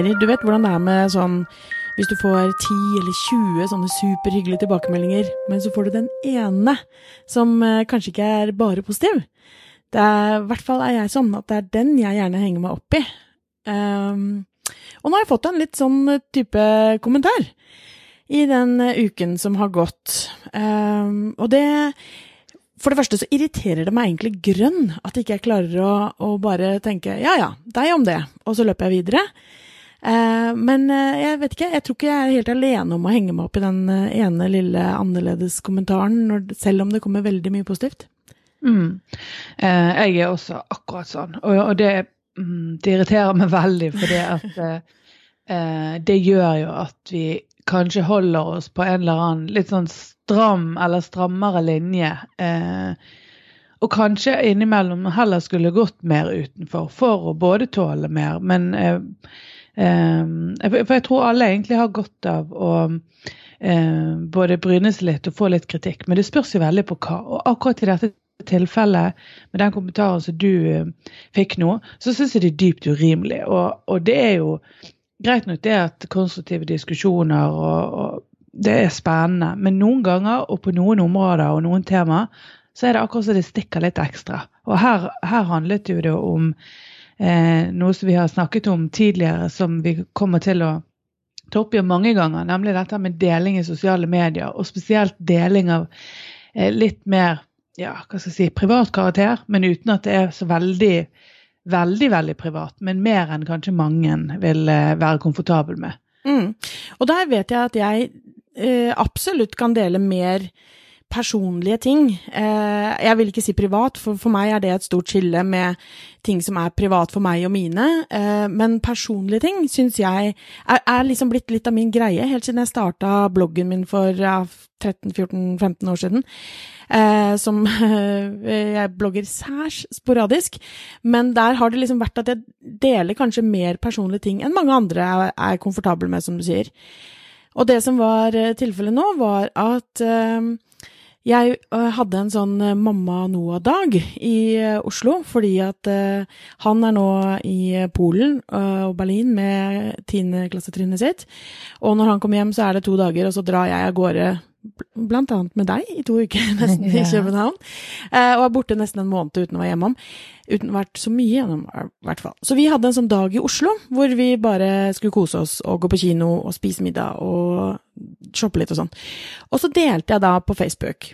Heidi, du vet hvordan det er med sånn hvis du får 10 eller 20 sånne superhyggelige tilbakemeldinger, men så får du den ene som eh, kanskje ikke er bare positiv. Det er, I hvert fall er jeg sånn at det er den jeg gjerne henger meg opp i. Um, og nå har jeg fått en litt sånn type kommentar i den uken som har gått. Um, og det For det første så irriterer det meg egentlig grønn at ikke jeg klarer å, å bare tenke ja ja, deg om det, og så løper jeg videre. Uh, men uh, jeg vet ikke, jeg tror ikke jeg er helt alene om å henge meg opp i den uh, ene lille annerledes kommentaren, selv om det kommer veldig mye positivt. Mm. jeg er også akkurat sånn, og, det, mm, det, irriterer meg veldig, for det at det gjør jo at vi kanskje holder oss på en eller annen litt sånn stram eller strammere linje. og kanskje innimellom heller skulle gått mer utenfor for å både tåle mer, men Um, for jeg tror alle egentlig har godt av å um, både bryne seg litt og få litt kritikk, men det spørs jo veldig på hva. Og akkurat i dette tilfellet, med den kommentaren som du uh, fikk nå, så syns jeg det er dypt urimelig. Og, og, det er jo greit nok det at konstruktive diskusjoner og, og det er spennende, men noen ganger og på noen områder og noen tema, så er det akkurat som det stikker litt ekstra. Og her, her handlet jo det om noe som vi har snakket om tidligere, som vi kommer til å ta opp igjen mange ganger, nemlig dette med deling i sosiale medier, og spesielt deling av eh, litt mer ja, hva skal jeg si, privat karakter, men uten at det er så veldig veldig, veldig privat, men mer enn kanskje mange vil eh, være komfortabel med. Mm. Og der vet jeg at jeg eh, absolutt kan dele mer personlige ting. Eh, jeg vil ikke si privat, for for meg er det et stort skille med ting som er privat for meg og mine. Eh, men personlige ting syns jeg er, liksom blitt litt av min greie, helt siden jeg starta bloggen min for ja, 13-14-15 år siden. Eh, som Jeg blogger særs sporadisk, men der har det liksom vært at jeg deler kanskje mer personlige ting enn mange andre er komfortable med, som du sier. Og det som var tilfellet nå, var at jeg øh, hadde en sånn øh, Mamma Noah-dag i øh, Oslo, fordi at han er nå i Polen og Berlin med tiendeklassetrinnet sitt. Og når han kommer hjem, så er det to dager, og så drar jeg av gårde blant annet med deg i to uker nesten i København. Og er borte nesten en måned uten å være hjemom. Uten å ha vært så mye gjennom, i hvert fall. Så vi hadde en sånn dag i Oslo hvor vi bare skulle kose oss og gå på kino og spise middag og shoppe litt og sånn. Og så delte jeg da på Facebook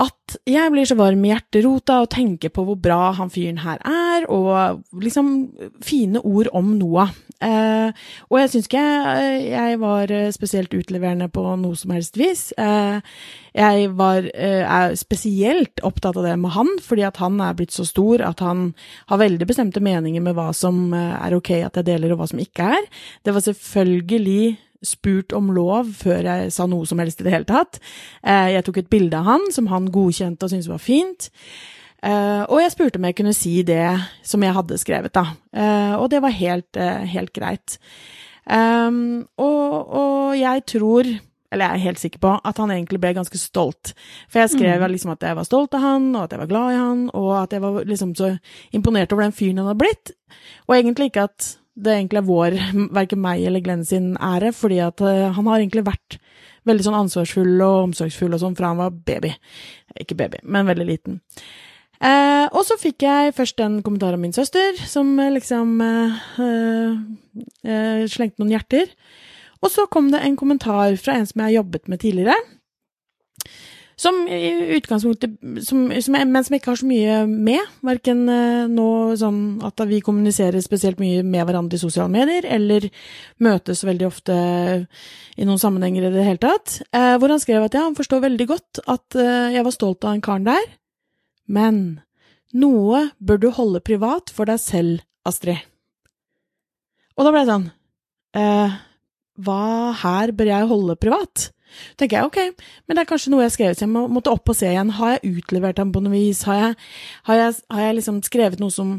at jeg blir så varm i hjerterota og tenker på hvor bra han fyren her er, og liksom fine ord om Noah. Eh, og jeg syns ikke jeg, jeg, var spesielt utleverende på noe som helst vis. Eh, jeg var, eh, er spesielt opptatt av det med han, fordi at han er blitt så stor at han har veldig bestemte meninger med hva som eh, er ok at jeg deler, og hva som ikke er. Det var selvfølgelig spurt om lov før jeg sa noe som helst i det hele tatt. Eh, jeg tok et bilde av han som han godkjente og syntes var fint. Eh, og jeg spurte om jeg kunne si det som jeg hadde skrevet, da. Eh, og det var helt, helt greit. Og, og, jeg tror eller jeg er helt sikker på, at han egentlig ble ganske stolt. For jeg skrev mm. liksom at jeg var stolt av han, og at jeg var glad i han, og at jeg var liksom så imponert over den fyren han hadde blitt. Og egentlig ikke at det egentlig er vår, verken meg eller Glenn sin ære, fordi at uh, han har egentlig vært veldig sånn ansvarsfull og omsorgsfull og sånn fra han var baby. Ikke baby, men veldig liten. Eh, og så fikk jeg først en kommentar av min søster, som liksom eh, eh, slengte noen hjerter. Og så kom det en kommentar fra en som jeg har jobbet med tidligere, som i utgangspunktet som, som jeg, Men som jeg ikke har så mye med. Verken uh, nå sånn at vi kommuniserer spesielt mye med hverandre i sosiale medier, eller møtes veldig ofte i noen sammenhenger i det hele tatt. Uh, hvor han skrev at ja, han forstår veldig godt at uh, jeg var stolt av den karen der, men noe bør du holde privat for deg selv, Astrid. Og da ble jeg sånn Hva her bør jeg holde privat? Tenker jeg ok, men det er kanskje noe jeg har skrevet, så jeg må, måtte opp og se igjen. Har jeg utlevert ham på noe vis? Har jeg, har jeg, har jeg liksom skrevet noe som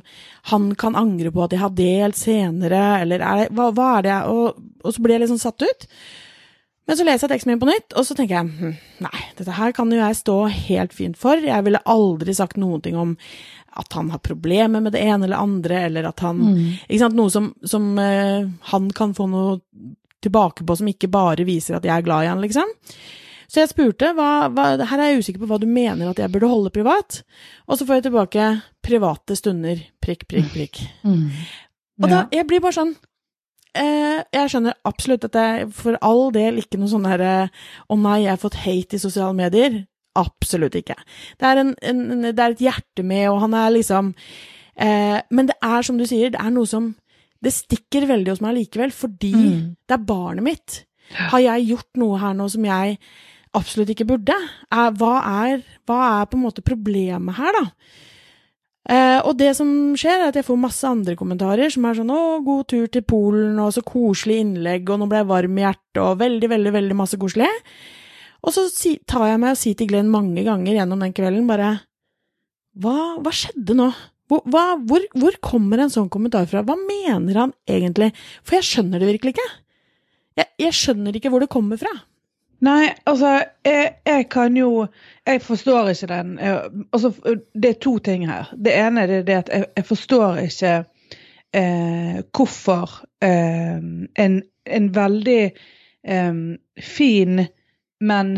han kan angre på at jeg har delt senere, eller er det, hva, hva, er det jeg og, og, så blir jeg liksom satt ut. Men så leser jeg teksten min på nytt, og så tenker jeg hm, nei, dette her kan jo jeg stå helt fint for. Jeg ville aldri sagt noen ting om at han har problemer med det ene eller andre, eller at han Ikke sant, noe som, som uh, han kan få noe tilbake på som ikke bare viser at jeg er glad i han, liksom. Så jeg spurte hva, hva, her er jeg usikker på hva du mener at jeg burde holde privat. Og så får jeg tilbake private stunder, prikk, prikk, prikk. Og da, jeg blir bare sånn eh, Jeg skjønner absolutt at jeg for all del ikke noe sånn herre Å nei, jeg har fått hate i sosiale medier. Absolutt ikke. Det er, en, en, det er et hjerte med, og han er liksom eh, Men det er som du sier, det er noe som Det stikker veldig hos meg likevel, fordi Mm. det er barnet mitt. Har jeg gjort noe her nå som jeg absolutt ikke burde? Er, hva, er, hva er på en måte problemet her, da? Eh, og det som skjer, er at jeg får masse andre kommentarer som er sånn 'Å, god tur til Polen', og så koselig innlegg, og nå ble jeg varm i hjertet, og veldig, veldig, veldig masse koselig. Og så si, tar jeg meg og sier til Glenn mange ganger gjennom den kvelden bare Hva, hva skjedde nå? Hvor, hva, hvor, hvor kommer en sånn kommentar fra? Hva mener han egentlig? For jeg skjønner det virkelig ikke. Jeg, jeg skjønner ikke hvor det kommer fra. Nei, altså, jeg, jeg kan jo Jeg forstår ikke den. Jeg, altså, det er to ting her. Det ene er det at jeg, jeg forstår ikke eh, hvorfor eh, en, en veldig eh, fin, men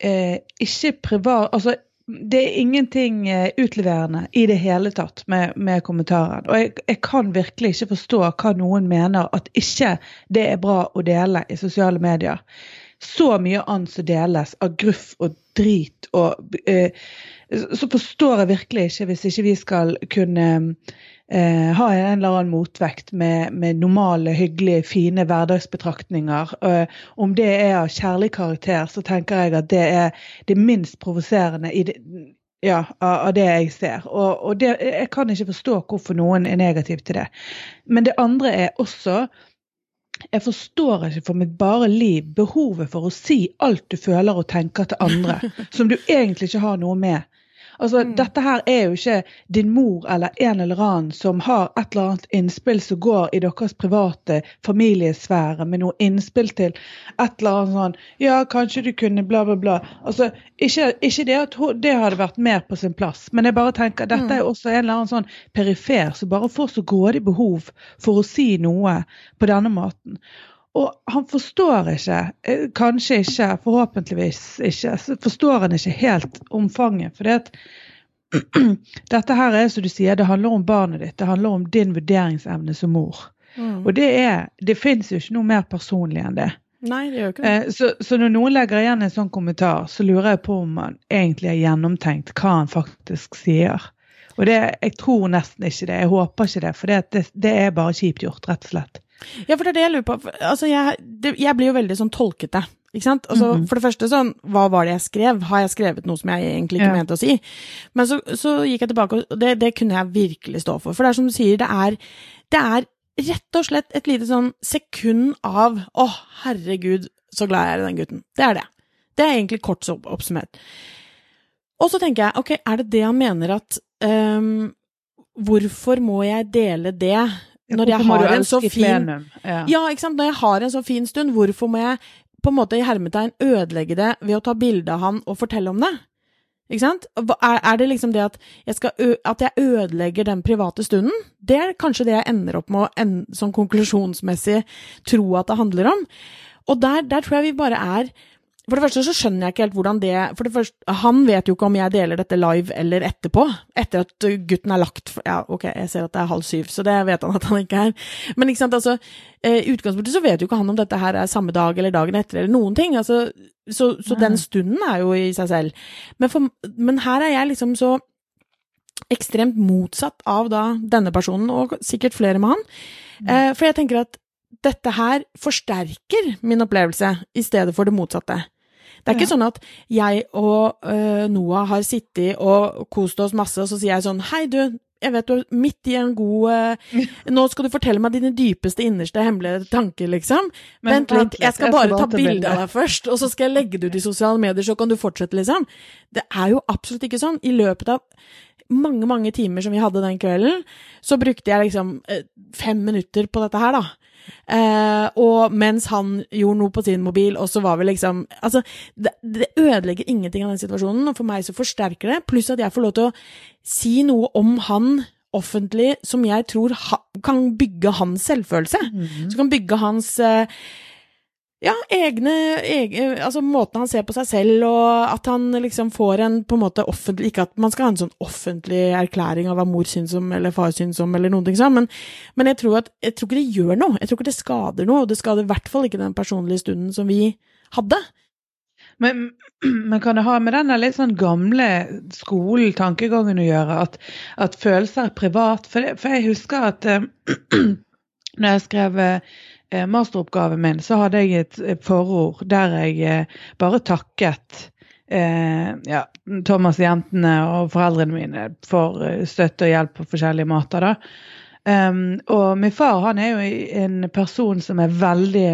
eh, ikke privat Altså, det er ingenting eh, utleverende i det hele tatt med, med kommentaren. Og jeg, jeg kan virkelig ikke forstå hva noen mener at ikke det er bra å dele i sosiale medier så mye annet som deles av gruff og drit og eh, Så forstår jeg virkelig ikke hvis ikke vi skal kunne eh, ha en eller annen motvekt med, med normale, hyggelige, fine hverdagsbetraktninger. Eh, om det er av kjærlig karakter, så tenker jeg at det er det minst provoserende ja, av, av det jeg ser. Og, og det, jeg kan ikke forstå hvorfor noen er negativ til det. Men det andre er også jeg forstår ikke for mitt bare liv behovet for å si alt du føler og tenker til andre, som du egentlig ikke har noe med. Altså, Mm. Dette her er jo ikke din mor eller en eller annen som har et eller annet innspill som går i deres private familiesfære, med noe innspill til et eller annet sånn Ja, kanskje du kunne bla, bla, bla. Altså, Ikke, ikke det at hun, det hadde vært mer på sin plass, men jeg bare tenker dette er jo også en eller annen sånn perifer som bare får så grådig behov for å si noe på denne måten. Og han forstår ikke, eh, kanskje ikke, forhåpentligvis ikke, forstår han ikke helt omfanget. For dette her er som du sier, det handler om barnet ditt. Det handler om din vurderingsevne som mor. Og det er, det fins jo ikke noe mer personlig enn det. Nei, det gjør ikke det. Eh, så, så når noen legger igjen en sånn kommentar, så lurer jeg på om han egentlig har gjennomtenkt hva han faktisk sier. Og det, jeg tror nesten ikke det. Jeg håper ikke det, for det, det, det er bare kjipt gjort, rett og slett. Ja, for det er det jeg lurer på. Altså, jeg, det, jeg blir jo veldig sånn tolkete. Ikke sant? Altså, Mhm. For det første, sånn, hva var det jeg skrev? Har jeg skrevet noe som jeg egentlig ikke Ja. mente å si? Men så, så gikk jeg tilbake, og det, det kunne jeg virkelig stå for. For det er som du sier, det er, det er rett og slett et lite sånn sekund av å, herregud, så glad jeg er i den gutten. Det er det. Det er egentlig kort så oppsummert. Og så tenker jeg, ok, er det det han mener at um, Hvorfor må jeg dele det når jeg har en så fin? Ja. ja. Når jeg har en så fin stund, hvorfor må jeg på en måte i hermetegn ødelegge det ved å ta bilde av han og fortelle om det? Ikke sant? Er, er det liksom det at jeg, at jeg ødelegger den private stunden? Det er kanskje det jeg ender opp med å en, sånn konklusjonsmessig tro at det handler om. Og der, der tror jeg vi bare er For det første så skjønner jeg ikke helt hvordan det For det første, han vet jo ikke om jeg deler dette live eller etterpå. Etter at gutten er lagt Ja, ok, jeg ser at det er halv syv, så det vet han at han ikke er. Men ikke sant, altså eh, I utgangspunktet så vet jo ikke han om dette her er samme dag eller dagen etter eller noen ting. altså Så, så den stunden er jo i seg selv. Men, for, men her er jeg liksom så ekstremt motsatt av da denne personen, og sikkert flere med han. Eh, for jeg tenker at dette her forsterker min opplevelse, i stedet for det motsatte. Det er ikke Ja. sånn at jeg og uh, Noah har sittet og kost oss masse, og så sier jeg sånn Hei, du, jeg vet du er midt i en god uh, Nå skal du fortelle meg dine dypeste, innerste, hemmelige tanker, liksom. Men vent litt, jeg skal bare ta bilde av deg først, og så skal jeg legge det ut i sosiale medier, så kan du fortsette, liksom. Det er jo absolutt ikke sånn. I løpet av mange, mange timer som vi hadde den kvelden, så brukte jeg liksom eh, fem minutter på dette her, da. Uh, og mens han gjorde noe på sin mobil, og så var vi liksom Altså, det, det ødelegger ingenting av den situasjonen, og for meg så forsterker det, pluss at jeg får lov til å si noe om han offentlig som jeg tror ha, kan bygge hans selvfølelse. Mhm. Som kan bygge hans eh, ja, egne, egne, altså måten han ser på seg selv, og at han liksom får en på en måte offentlig Ikke at man skal ha en sånn offentlig erklæring av hva mor syns om, eller far syns om, eller noen ting sånn, men, men jeg, tror at, jeg tror ikke det gjør noe. Jeg tror ikke det skader noe, og det skader i hvert fall ikke den personlige stunden som vi hadde. Men, men kan det ha med denne litt sånn gamle skolen, tankegangen å gjøre, at, at følelser er privat? For, det, for jeg husker at uh, når jeg skrev eh, masteroppgaven min, så hadde jeg et, forord der jeg eh, bare takket eh, ja, Thomas, jentene og foreldrene mine for eh, støtte og hjelp på forskjellige måter. da. Um, og min far han er jo en person som er veldig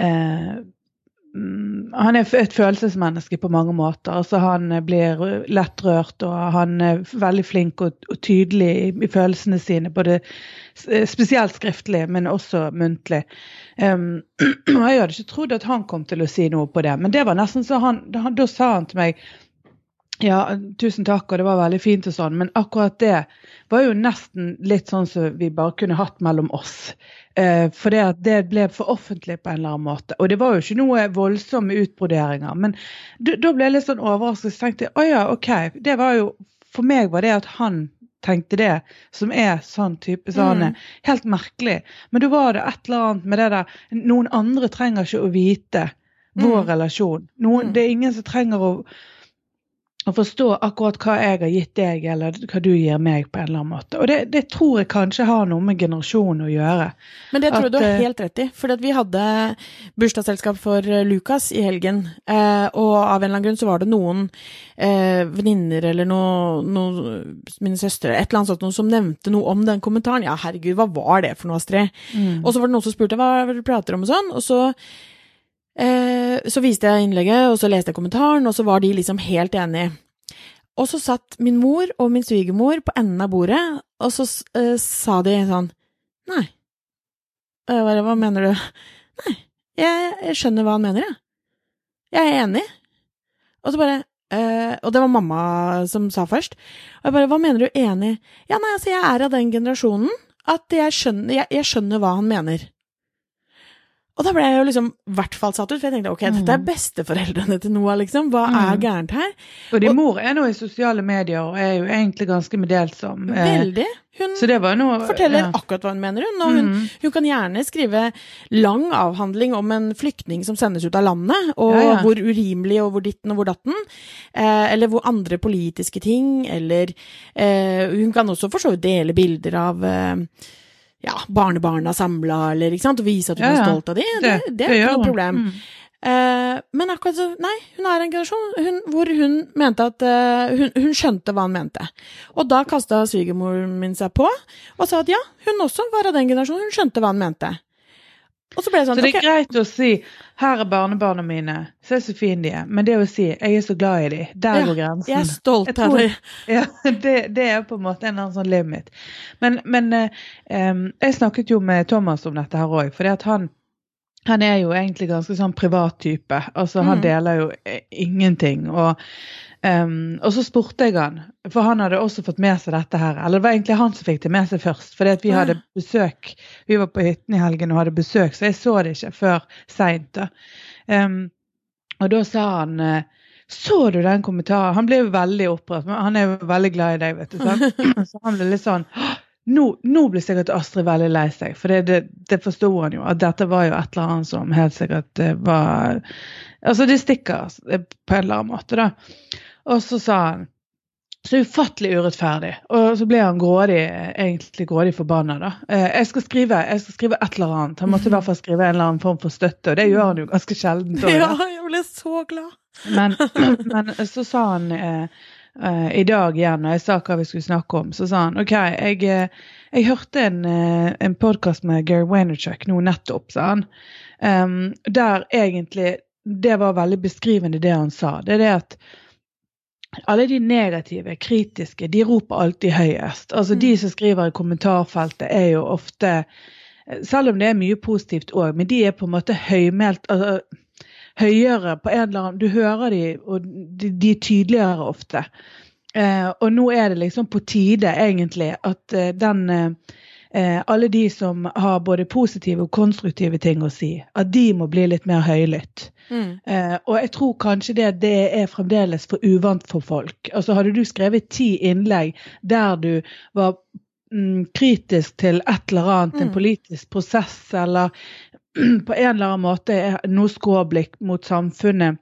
eh, mm, Han er et følelsesmenneske på mange måter. altså Han blir lett rørt, og han er veldig flink og, tydelig i, følelsene sine. både Spesielt skriftlig, men også muntlig. Um, og Jeg hadde ikke trodd at han kom til å si noe på det, men det var nesten så han, da, da sa han til meg ja, tusen takk, og det var veldig fint og sånn, men akkurat det var jo nesten litt sånn som vi bare kunne hatt mellom oss. Eh, for det, at det ble for offentlig på en eller annen måte. Og det var jo ikke noe voldsomme utbroderinger. Men da ble jeg litt sånn overrasket. Så tenkte jeg å ja, OK. Det var jo For meg var det at han tenkte det, som er sånn type sånn, Mm. helt merkelig. Men da var det et eller annet med det der Noen andre trenger ikke å vite vår Mm. relasjon. Noen, Mm. Det er ingen som trenger å å forstå akkurat hva jeg har gitt deg, eller hva du gir meg, på en eller annen måte. Og det, det tror jeg kanskje har noe med generasjonen å gjøre. Men det tror jeg du har eh, helt rett i, for vi hadde bursdagsselskap for eh, Lukas i helgen, eh, og av en eller annen grunn så var det noen eh, venninner eller noe, noe, mine søstre, et eller annet sånt, noe som nevnte noe om den kommentaren. Ja, herregud, hva var det for noe, Astrid? Mm. Og så var det noen som spurte hva du prater om og sånn, og så eh, så viste jeg innlegget, og så leste jeg kommentaren, og så var de liksom helt enige. Og så satt min mor og min svigermor på enden av bordet, og så eh, sa de sånn Nei. Hva, Hva mener du? Nei, jeg, jeg skjønner hva han mener, jeg. Jeg er enig. Og så bare eh, Og det var mamma som sa først. Og jeg bare Hva mener du enig? Ja, nei, altså, jeg er av den generasjonen at jeg skjønner, jeg, jeg skjønner hva han mener. Og da ble jeg jo liksom i hvert fall satt ut, for jeg tenkte ok, dette er Mm. besteforeldrene til Noah, liksom. Hva er Mm. gærent her? Og din mor er nå i sosiale medier og er jo egentlig ganske meddelsom. eh, Veldig. Hun Så det var noe forteller ja. akkurat hva hun mener, hun. Og hun, mm. hun kan gjerne skrive lang avhandling om en flyktning som sendes ut av landet, og Ja, ja. hvor urimelig og hvor ditten og hvor datten. Eh, eller hvor andre politiske ting, eller eh, Hun kan også for så vidt dele bilder av eh, ja, barnebarna samla, eller ikke sant, og vise at hun Ja, ja. er stolt av de. Det, det, er ikke noe problem. Mm. Uh, men akkurat så Nei, hun er en generasjon hun, hvor hun mente at uh, hun, hun skjønte hva han mente. Og da kasta svigermoren min seg på og sa at ja, hun også var av den generasjonen. Hun skjønte hva han mente. Og så ble det sånn Så det er okay. greit å si 'her er barnebarna mine', se så fine de er. Men det å si 'jeg er så glad i de', der Ja, går grensen. jeg er stolt av det. Ja, det, det er på en måte en annen sånn limit. Men, men eh, jeg snakket jo med Thomas om dette her òg, for det at han, han er jo egentlig ganske sånn privat type. Altså han Mm. deler jo ingenting. Og, um, og så spurte jeg han, for han hadde også fått med seg dette her. Eller det var egentlig han som fikk det med seg først, fordi vi hadde besøk. Vi var på hytten i helgen og hadde besøk, så jeg så det ikke før seint. da. Og da sa han eh, så du den kommentaren? Han ble jo veldig opprørt, han er jo veldig glad i deg, vet du. Sant? Så han ble litt sånn «Åh, nå, nå blir sikkert Astrid veldig lei seg, for det, det, det forsto han jo. At dette var jo et eller annet som helt sikkert eh, var Altså, det stikker eh, på en eller annen måte, da. Og så sa han så ufattelig urettferdig. Og så ble han grådig, egentlig grådig forbanna, da. Eh, Jeg skal skrive jeg skal skrive et eller annet. Han måtte i hvert fall skrive en eller annen form for støtte, og det gjør han jo ganske sjelden. Ja, jeg ble så glad. Men, men så sa han eh, eh, i dag igjen, når jeg sa hva vi skulle snakke om, så sa han OK, jeg, eh, jeg hørte en, eh, en podkast med Gary Vaynerchuk nå nettopp, sa han. Um, der egentlig Det var veldig beskrivende, det han sa. Det er det at alle de negative, kritiske, de roper alltid høyest. Altså De som skriver i kommentarfeltet, er jo ofte Selv om det er mye positivt òg, men de er på en måte høymælt altså, Høyere på en eller annen Du hører de, og de, de er tydeligere ofte. Eh, og nå er det liksom på tide, egentlig, at eh, den eh, Alle de som har både positive og konstruktive ting å si, at de må bli litt mer høylytt. Mm. Eh, og jeg tror kanskje det, det er fremdeles for uvant for folk. Altså Hadde du skrevet ti innlegg der du var mm, kritisk til et eller annet, Mm. en politisk prosess, eller på en eller annen måte er noe skråblikk mot samfunnet,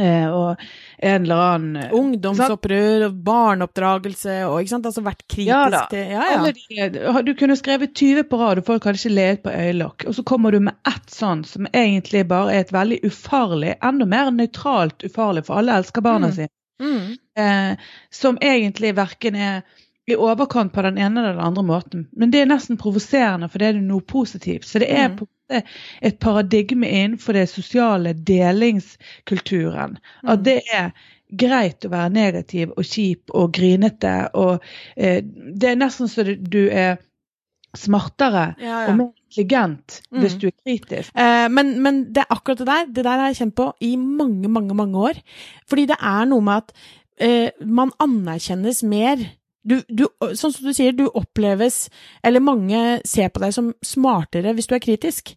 eh, og en eller annen eh, Ungdomsopprør, og barneoppdragelse og ikke sant, altså vært kritisk Ja til Ja, ja. De, du kunne skrevet 20 på rad, og folk hadde ikke let på øyelokk. Og så kommer du med ett sånn som egentlig bare er et veldig ufarlig, enda mer nøytralt ufarlig, for alle elsker barna Mm. sine. Mm. Eh, som egentlig verken er i overkant på den ene eller den andre måten. Men det er nesten provoserende, for det er noe positivt. Så det er Mm. på et paradigme innenfor det sosiale delingskulturen. At Mm. det er greit å være negativ og kjip og grinete. og eh, Det er nesten så du- du er smartere Ja, ja. og mer intelligent Mm. hvis du er kritisk. Eh, men, men det er akkurat det der. Det der har jeg kjent på i mange, mange, mange år. Fordi det er noe med at eh, man anerkjennes mer. Du, du, sånn som du sier, du oppleves Eller mange ser på deg som smartere hvis du er kritisk.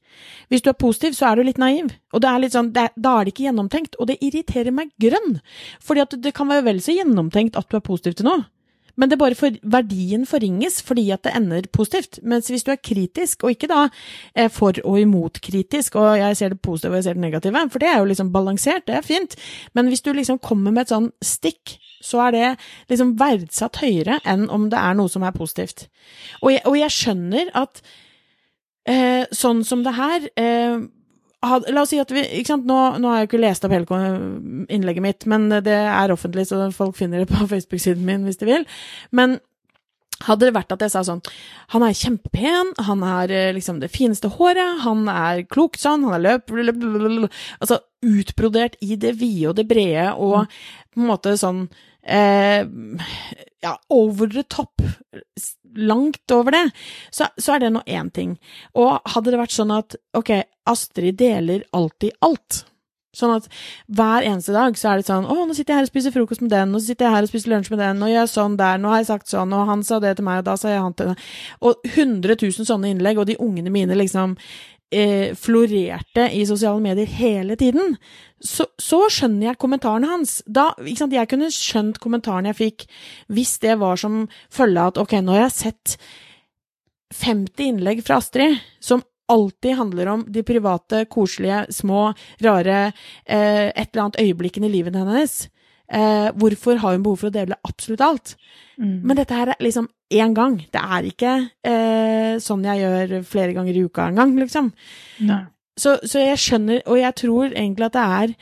Hvis du er positiv, så er du litt naiv. Og er litt sånn, er- da er det ikke gjennomtenkt. Og det irriterer meg grønn. Fordi det kan være vel så gjennomtenkt at du er positiv til noe. Men det bare for, verdien forringes fordi at det ender positivt. Mens hvis du er kritisk, og ikke da eh, for og imot kritisk, og jeg ser det positive og jeg ser det negative, for det er jo liksom balansert, det er fint, men hvis du liksom kommer med et sånn stikk, så er det liksom verdsatt høyere enn om det er noe som er positivt. Og jeg, og jeg skjønner at eh, sånn som det her eh, had- La oss si at vi ikke sant? Nå, nå har jeg ikke lest opp hele innlegget mitt, men det er offentlig, så folk finner det på Facebook-siden min hvis de vil. Men hadde det vært at jeg sa sånn Han er kjempepen, han har eh, liksom det fineste håret, han er klok sånn, han er løp blablabla. Altså utbrodert i det vide og det brede og på en måte sånn eh, Ja, over the top. Langt over det. Så, så er det nå én ting. Og hadde det vært sånn at ok, Astrid deler alltid alt. Sånn at hver eneste dag så er det sånn Å, nå sitter jeg her og spiser frokost med den, så sitter jeg her og spiser lunsj med den, og gjør sånn der, nå har jeg sagt sånn, og han sa det til meg, og da sa jeg han til deg. Og 100 000 sånne innlegg, og de ungene mine liksom eh, florerte i sosiale medier hele tiden. Så, så skjønner jeg kommentaren hans. Da, sant, Jeg kunne skjønt kommentaren jeg fikk hvis det var som følge av at ok, nå har jeg sett 50 innlegg fra Astrid som alltid handler om de private, koselige, små, rare, eh, et eller annet øyeblikkene i livet hennes. Eh, hvorfor har hun behov for å dele absolutt alt? Mm. Men dette her er liksom én gang. Det er ikke eh, sånn jeg gjør flere ganger i uka engang, liksom. Så, så jeg skjønner, og jeg tror egentlig at det er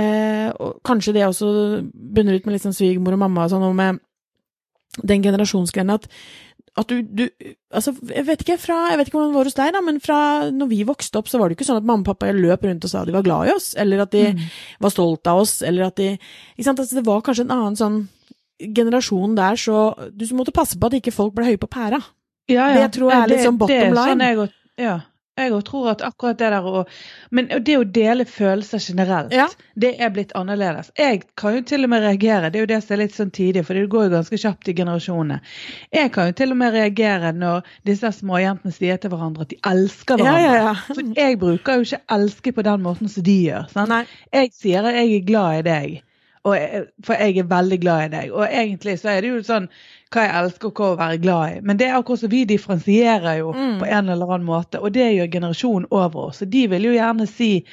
eh, og Kanskje det også bunner ut med liksom svigermor og mamma og sånn, og med den generasjonsgreien at, at du, du Altså, jeg vet ikke fra Jeg vet ikke hvordan det var hos deg, da, men fra når vi vokste opp, så var det ikke sånn at mamma og pappa løp rundt og sa de var glad i oss, eller at de Mm. var stolt av oss, eller at de Ikke sant, altså det var kanskje en annen sånn generasjon der, så du måtte passe på at ikke folk ble høye på pæra. Ja, Det tror jeg er litt sånn bottom line. Sånn jeg, ja. Jeg tror at akkurat det der å Men det å dele følelser generelt, Ja. det er blitt annerledes. Jeg kan jo til og med reagere, det er jo det som er litt sånn tidlig, for det går jo ganske kjapt i generasjonene. Jeg kan jo til og med reagere når disse småjentene sier til hverandre at de elsker hverandre. ja, ja. For jeg bruker jo ikke elske på den måten som de gjør. Jeg sier at jeg er glad i deg, jeg, for jeg er veldig glad i deg. Og egentlig så er det jo sånn hva jeg elsker og hva å være glad i. Men det er akkurat som vi differensierer jo Mm. på en eller annen måte, og det gjør generasjonen over oss. Så de vil jo gjerne si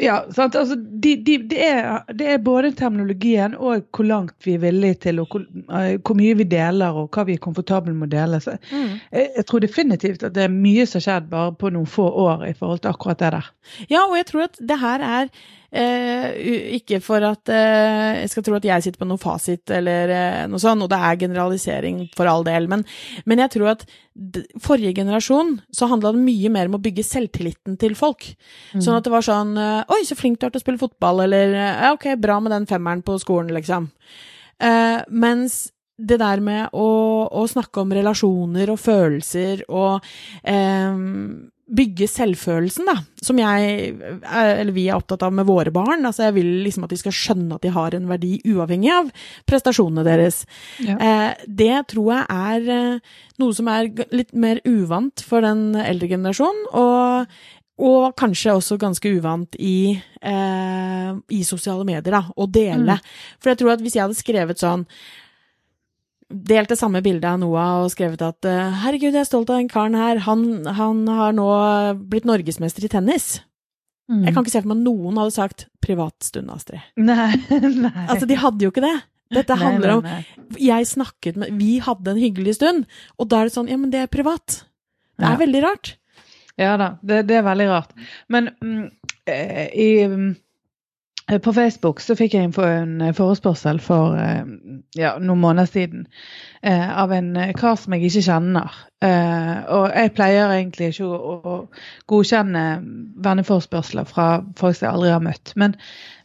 ja, sant? Altså, de, de, det, er, det er både terminologien og hvor langt vi er villige til, og hvor, eh, hvor mye vi deler, og hva vi er komfortable med å dele. Så Mm. jeg, jeg tror definitivt at det er mye som har skjedd bare på noen få år i forhold til akkurat det der. Ja, og jeg tror at det her er Eh, ikke for at eh, jeg skal tro at jeg sitter på noe fasit eller eh, noe sånt, og det er generalisering for all del, men, men jeg tror at forrige generasjon så handla det mye mer om å bygge selvtilliten til folk. Mm. Sånn at det var sånn eh, Oi, så flink du er til å spille fotball, eller ja, ok, bra med den femmeren på skolen, liksom. Eh, mens det der med å, å, snakke om relasjoner og følelser og eh, bygge selvfølelsen, da, som jeg, eller vi er opptatt av med våre barn. Altså, jeg vil liksom at de skal skjønne at de har en verdi uavhengig av prestasjonene deres. Ja. Eh, det tror jeg er eh, noe som er litt mer uvant for den eldre generasjonen, og, og kanskje også ganske uvant i, eh, i sosiale medier, da, å dele. Mm. For jeg tror at hvis jeg hadde skrevet sånn delt det samme bildet av Noah og skrevet at eh, 'herregud, jeg er stolt av den karen her, han, han har nå blitt norgesmester i tennis'. Mm. Jeg kan ikke se for meg at noen hadde sagt 'privatstund, Astrid'. Nei, nei. Altså, de hadde jo ikke det. Dette handler nei, om Jeg snakket med Vi hadde en hyggelig stund, og da er det sånn Ja, men det er privat. Det er ja. veldig rart. Ja da, det, det, er veldig rart. Men mm, eh, i mm, på Facebook så fikk jeg en eh, forespørsel for eh, ja, noen måneder siden av en kar som jeg ikke kjenner. Og jeg pleier egentlig ikke å, å godkjenne venneforespørsler fra folk som jeg aldri har møtt. Men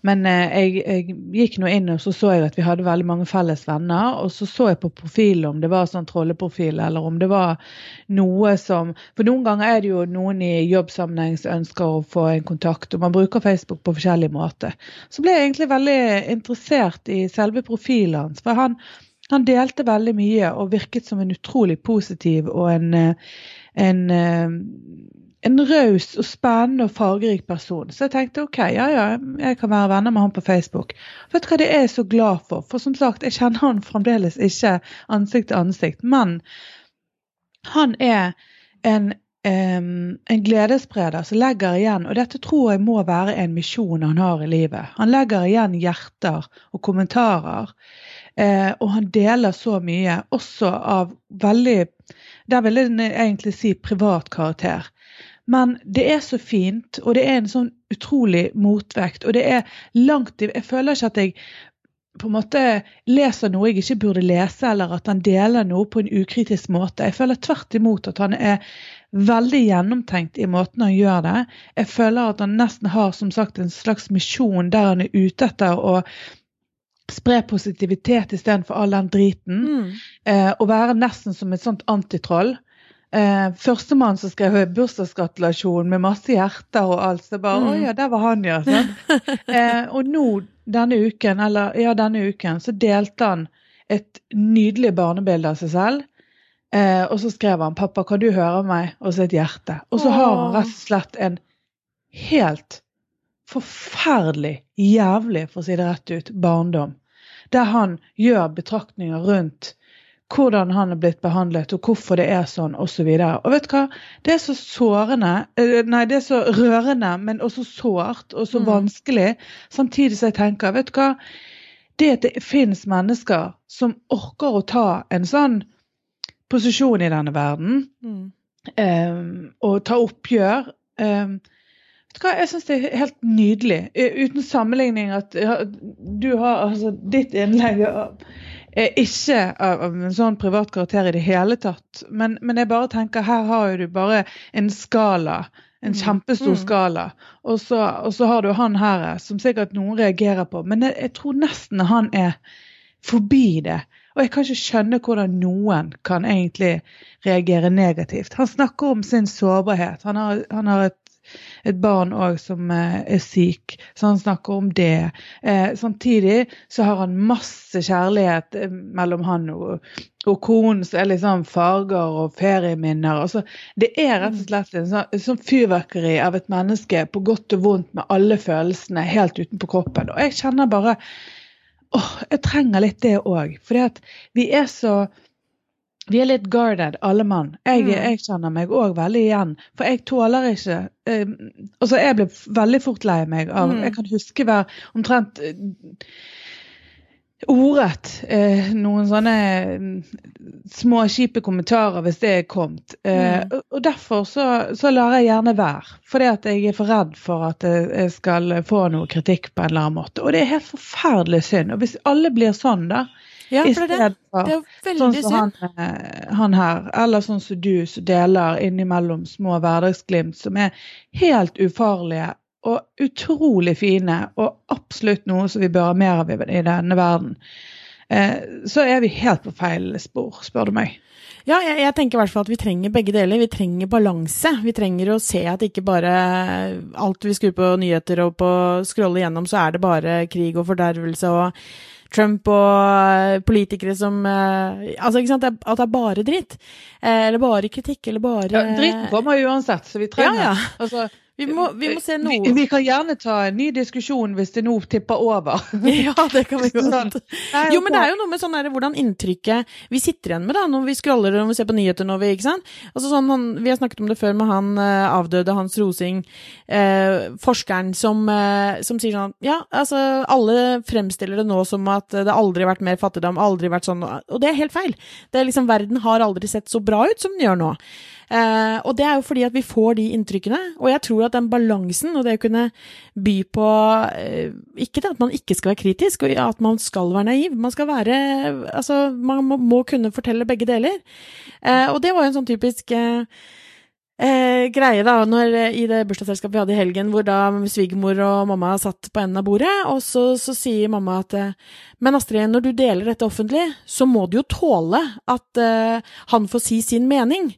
men eh, jeg, jeg, gikk nå inn og så så jeg at vi hadde veldig mange felles venner. Og så så jeg på profilen om det var sånn trolleprofil, eller om det var noe som For noen ganger er det jo noen i jobbsammenheng som ønsker å få en kontakt, og man bruker Facebook på forskjellig måte. Så ble jeg egentlig veldig interessert i selve profilen hans. For han, han delte veldig mye og virket som en utrolig positiv og en, eh, en eh, en raus og spennende og fargerik person. Så jeg tenkte OK, ja ja, jeg kan være venner med han på Facebook. Vet du hva det er jeg så glad for? For som sagt, jeg kjenner han fremdeles ikke ansikt til ansikt. Men han er en, um, en gledesspreder som legger igjen, og dette tror jeg må være en misjon han har i livet. Han legger igjen hjerter og kommentarer. Uh, og han deler så mye, også av veldig Der vil jeg egentlig si privat karakter. Men det er så fint, og det er en sånn utrolig motvekt. Og det er langt Jeg føler ikke at jeg på en måte leser noe jeg ikke burde lese, eller at han deler noe på en ukritisk måte. Jeg føler tvert imot at han er veldig gjennomtenkt i måten han gjør det. Jeg føler at han nesten har som sagt en slags misjon der han er ute etter å spre positivitet istedenfor all den driten. Mm. Eh, og være nesten som et sånt antitroll. Eh, Førstemann som skrev bursdagsgratulasjon med masse hjerter og alt. Så bare mm. Å ja, der var han, ja. eh, og nå denne uken, eller ja, denne uken, så delte han et nydelig barnebilde av seg selv. Eh, og så skrev han 'Pappa, kan du høre meg?' og så et hjerte. Og så har han rett og slett en helt forferdelig, jævlig, for å si det rett ut, barndom. Der han gjør betraktninger rundt hvordan han er blitt behandlet, og hvorfor det er sånn, osv. Og, så og vet du hva? Det er så sårende eh, Nei, det er så rørende, men også sårt og så mm. vanskelig. Samtidig som jeg tenker, vet du hva? Det at det finnes mennesker som orker å ta en sånn posisjon i denne verden, mm. um, og ta oppgjør um, hva, Jeg syns det er helt nydelig. Uten sammenligning at du har altså ditt innlegg ikke av, av, en sånn privat karakter i det hele tatt. Men, men, jeg bare tenker, her har du bare en skala. En mm. kjempestor mm. skala. Og så, og så, har du han her som sikkert noen reagerer på. Men jeg, jeg tror nesten han er forbi det. Og jeg kan ikke skjønne hvordan noen kan egentlig reagere negativt. Han snakker om sin sårbarhet. Han har, han har et et barn òg som eh, er syk, så han snakker om det. Eh, samtidig så har han masse kjærlighet eh, mellom han og, og konen, som er liksom farger og ferieminner. Altså, det er rett og slett en sånn, sånn fyrverkeri av et menneske på godt og vondt med alle følelsene helt utenpå kroppen. Og jeg kjenner bare åh, jeg trenger litt det òg. For vi er så vi er litt guarded, alle mann. Jeg, mm. jeg kjenner meg òg veldig igjen. For jeg tåler ikke eh, Altså, jeg blir veldig fort lei meg av mm. Jeg kan huske hver omtrent ordrett eh, noen sånne mm, små kjipe kommentarer hvis det er kommet. Eh, Mm. og derfor så, så lar jeg gjerne være. Fordi at jeg er for redd for at jeg skal få noe kritikk på en eller annen måte. Og det er helt forferdelig synd. Og hvis alle blir sånn, da, Ja, for det er det. Det er jo Sånn som han, eh, han her, eller sånn som du, som deler innimellom små hverdagsglimt som er helt ufarlige og utrolig fine, og absolutt noe som vi bør ha mer av i i denne verden. Eh, så er vi helt på feil spor, spør du meg. Ja, jeg, jeg tenker i hvert fall at vi trenger begge deler. Vi trenger balanse. Vi trenger å se at ikke bare alt vi skrur på nyheter og på scroller gjennom, så er det bare krig og fordervelse og Trump og politikere som eh, Altså, ikke sant, at det er bare dritt. Eh, Eller bare kritikk, eller bare Ja, dritten kommer uansett, så vi trenger Ja, ja. Altså, Vi må, vi må se vi, vi kan gjerne ta en ny diskusjon hvis det nå tipper over. Ja, det kan vi Sånn. godt. Nei, Jo, men det er jo noe med sånn der, hvordan inntrykket vi sitter igjen med da, når vi scroller og ser på nyheter. Når vi, ikke sant? Altså sånn, han, vi har snakket om det før med han eh, avdøde Hans Rosing, eh, forskeren som, eh, som sier sånn Ja, altså, alle fremstiller det nå som at det aldri har vært mer fattigdom, aldri vært sånn Og det er helt feil. Det er liksom, Verden har aldri sett så bra ut som den gjør nå. Eh, og det er jo fordi at vi får de inntrykkene, og jeg tror at den balansen og det å kunne by på eh, Ikke det at man ikke skal være kritisk, og at man skal være naiv. Man skal være Altså, man må, må kunne fortelle begge deler. Eh, og det var jo en sånn typisk eh, Eh, greie da, når, eh, i det bursdagsselskapet vi hadde i helgen, hvor da svigermor og mamma satt på enden av bordet, og så, så sier mamma at eh, Men Astrid, når du deler dette offentlig, så må du jo tåle at eh, han får si sin mening.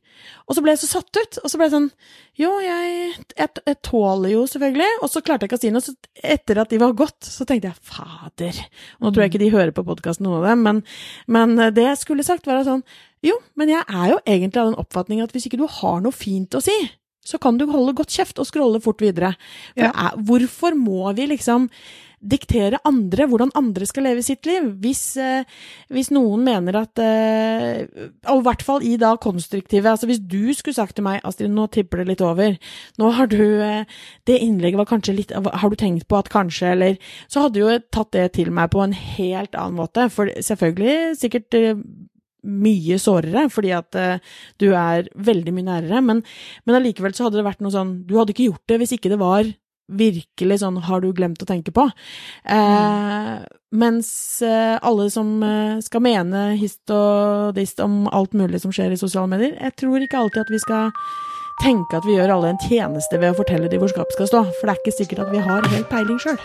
Og så ble jeg så satt ut, og så ble jeg sånn Jo, jeg, jeg, jeg tåler jo selvfølgelig. Og så klarte jeg ikke å si noe, så etter at de var gått, så tenkte jeg fader. Nå tror jeg ikke de hører på podkasten, noen av dem, men, men eh, det jeg skulle sagt, var sånn jo, men jeg er jo egentlig av den oppfatning at hvis ikke du har noe fint å si, så kan du holde godt kjeft og scrolle fort videre. Ja. er, hvorfor må vi liksom diktere andre hvordan andre skal leve sitt liv? Hvis, eh, hvis noen mener at eh, Og i hvert fall i da konstruktive Altså hvis du skulle sagt til meg Astrid, nå tipper det litt over. Nå har du eh, Det innlegget var kanskje litt Har du tenkt på at kanskje, eller Så hadde jo tatt det til meg på en helt annen måte. For selvfølgelig sikkert eh, mye sårere, fordi at uh, du er veldig mye nærere, men, men allikevel så hadde det vært noe sånn Du hadde ikke gjort det hvis ikke det var virkelig sånn har du glemt å tenke på. Eh, mens eh, alle som eh, skal mene hist og dist om alt mulig som skjer i sosiale medier, jeg tror ikke alltid at vi skal tenke at vi gjør alle en tjeneste ved å fortelle de hvor skapet skal stå, for det er ikke sikkert at vi har helt peiling sjøl.